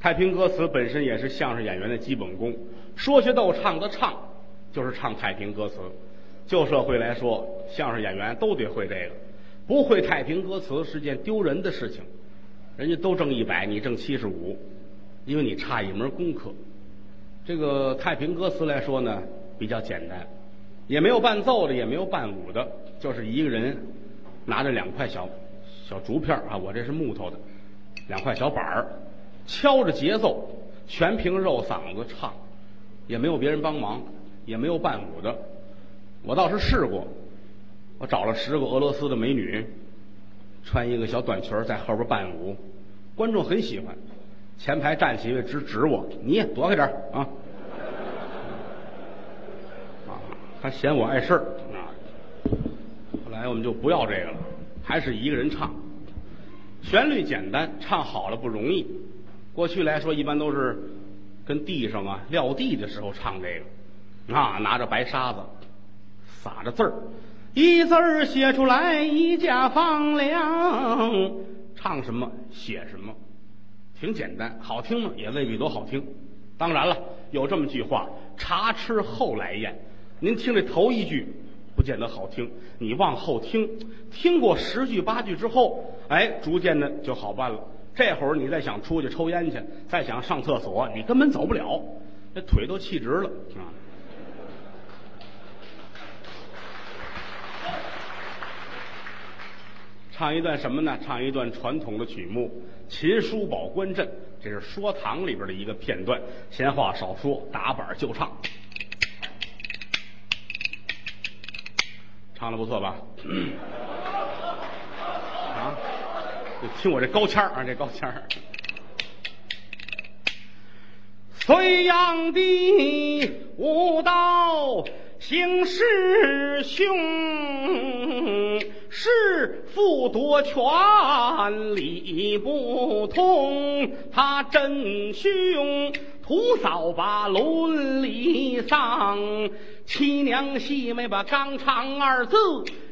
太平歌词本身也是相声演员的基本功，说学逗唱的唱就是唱太平歌词。旧社会来说，相声演员都得会这个，不会太平歌词是件丢人的事情。人家都挣一百，你挣七十五，因为你差一门功课。这个太平歌词来说呢，比较简单，也没有伴奏的，也没有伴舞的，就是一个人拿着两块小小竹片啊，我这是木头的，两块小板儿。敲着节奏，全凭肉嗓子唱，也没有别人帮忙，也没有伴舞的。我倒是试过，我找了十个俄罗斯的美女，穿一个小短裙在后边伴舞，观众很喜欢。前排站起一位直指我，你躲开点啊！啊，他嫌我碍事啊。后来我们就不要这个了，还是一个人唱，旋律简单，唱好了不容易。过去来说，一般都是跟地上啊撂地的时候唱这个，啊，拿着白沙子撒着字儿，一字儿写出来一家房梁，唱什么写什么，挺简单，好听吗？也未必多好听。当然了，有这么句话：茶吃后来咽。您听这头一句不见得好听，你往后听，听过十句八句之后，哎，逐渐的就好办了。这会儿你再想出去抽烟去，再想上厕所，你根本走不了，这腿都气直了啊！唱一段什么呢？唱一段传统的曲目《秦叔宝观阵》，这是说堂里边的一个片段。闲话少说，打板就唱，唱的不错吧？听我这高腔啊，这高腔隋炀帝无道行师兄，弑父夺权理不通。他真凶屠扫把伦理丧，七娘细妹把纲常二字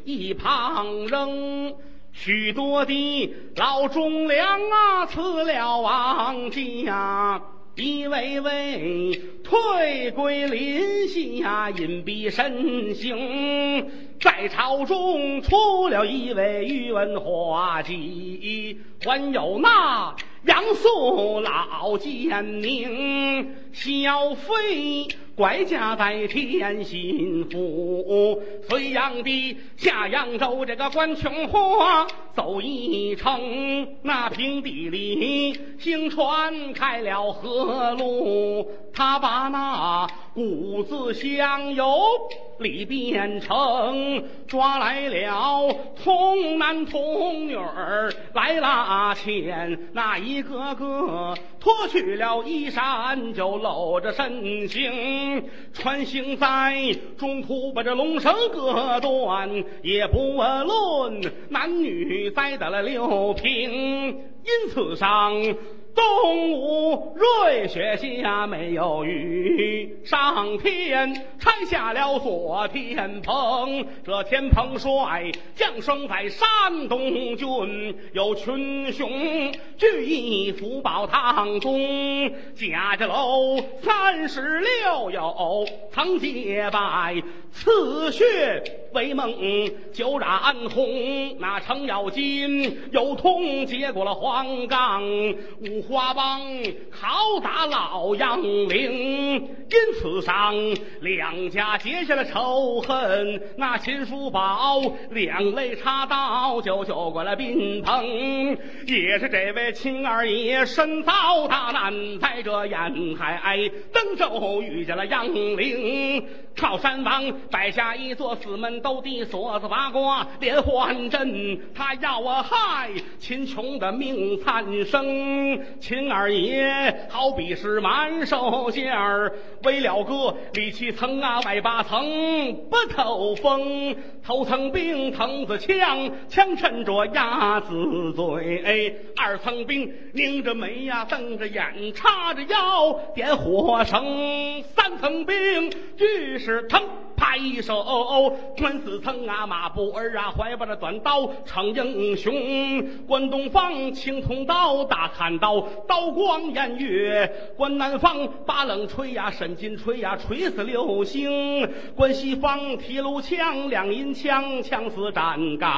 一旁扔。许多的老忠良啊，辞了王家，一位位退归林下，隐蔽身形。在朝中出了一位宇文化及，还有那杨素老奸宁，小妃。拐家在天心府，隋炀帝下扬州，这个关琼花走一程，那平地里行船开了河路，他把那五子相由里变成，抓来了童男童女儿来拉牵，那一个个脱去了衣衫，就露着身形。穿行在中途，把这龙绳割断，也不论男女，栽在了六平，因此上。东吴瑞雪下没有雨，上天拆下了锁天棚。这天蓬帅降生在山东郡，有群雄聚义福宝堂中。贾家楼三十六友曾结拜，刺血为梦酒染红。那程咬金有通接过了黄冈五。花帮拷打老杨凌，因此上两家结下了仇恨。那秦叔宝两肋插刀，就救过了宾朋。也是这位秦二爷身遭大难，在这沿海登州遇见了杨凌。靠山王摆下一座死门斗的锁子八卦连环阵，他要我害秦琼的命惨生。秦二爷好比是满手劲儿，为了个里七层啊外八层不透风，头层兵藤子枪，枪衬着鸭子嘴；二层兵拧着眉呀瞪着眼，叉着腰点火绳；三层兵俱是腾拍一手，关四层啊，马步儿啊，怀抱着短刀逞英雄。关东方青铜刀，大砍刀，刀光偃月；关南方八冷锤呀，沈金锤呀，锤死流星。关西方提炉枪，两银枪，枪似斩杆。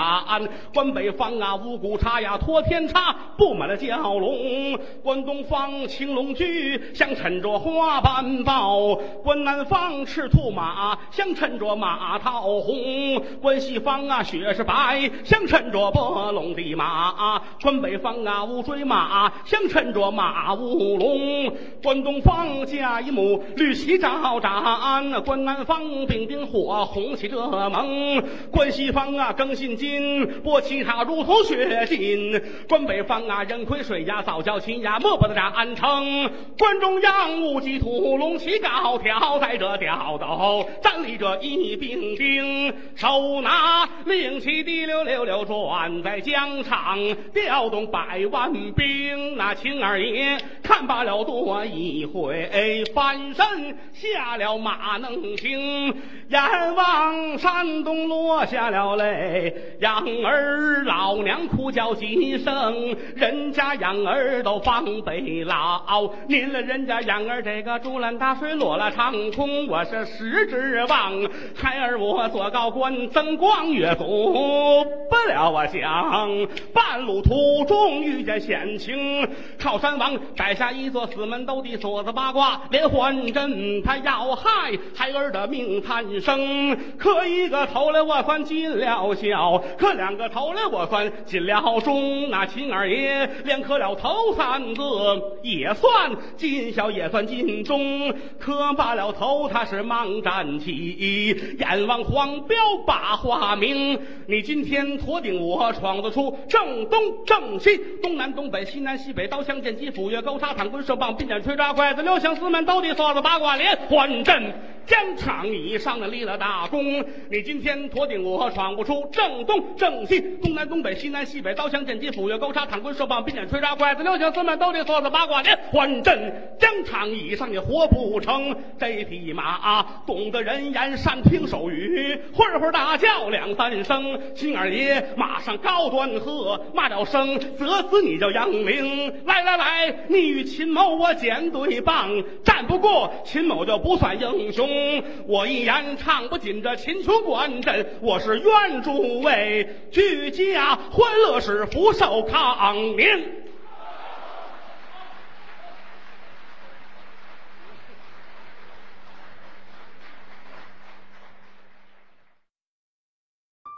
关北方啊，五谷叉呀，托天叉，布满了蛟龙。关东方青龙驹，像衬着花斑豹；关南方赤兔马，像衬着马桃红。关西方啊，雪是白，相衬着波龙的马；关北方啊，乌骓马，相衬着马乌龙。关东方驾一母绿旗招展，关南方兵丁火红旗遮蒙。关西方啊，更信金，波旗它如同血金。关北方啊，人亏水呀，早教秦呀，莫不得战成。关中央五级屠龙旗高挑，在这吊斗站立这一兵丁，手拿令旗滴溜溜溜转在疆场，调动百万兵。那秦二爷看罢了多一回，翻身下了马能行，眼望山东落下了泪，养儿老娘哭叫几声，人家养儿都防备老，您了人家养儿这个竹篮打水落了长空，我是十指望，孩儿我做高官增光月，走不了我想，半路途中遇见险情，靠山王摆下一座死门斗的锁子八卦连环阵，他要害孩儿的命残生，磕一个头来我算尽了孝，磕两个头来我算尽了忠，那秦二爷连磕了头三个也算尽孝，也算尽忠，磕罢了头他是忙站起，一眼望黄标把话明，你今天驼顶我闯得出正东正西东南东北西南西北刀枪剑戟斧钺钩叉躺棍射棒并箭锤抓筷子六响四门刀地锁子八卦连环阵疆场以上的立了大功，你今天驼顶我闯不出正东正西东南东北西南西北刀枪剑戟斧钺钩叉躺棍射棒并箭锤抓拐子六响四门刀地锁子八卦连环阵疆场以上你活不成，这匹马懂得人言善听手语，混混大叫两三声，秦二爷马上高端喝骂了声，责死你叫杨明，来来来，你与秦某我剪对棒，战不过秦某就不算英雄。我一言唱不尽这秦琼观阵，我是愿诸位居家欢乐是福寿康年。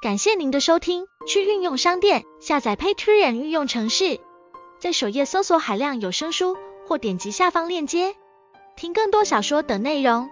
感谢您的收听，去运用商店下载 Patreon 运用城市，在首页搜索海量有声书，或点击下方链接听更多小说等内容。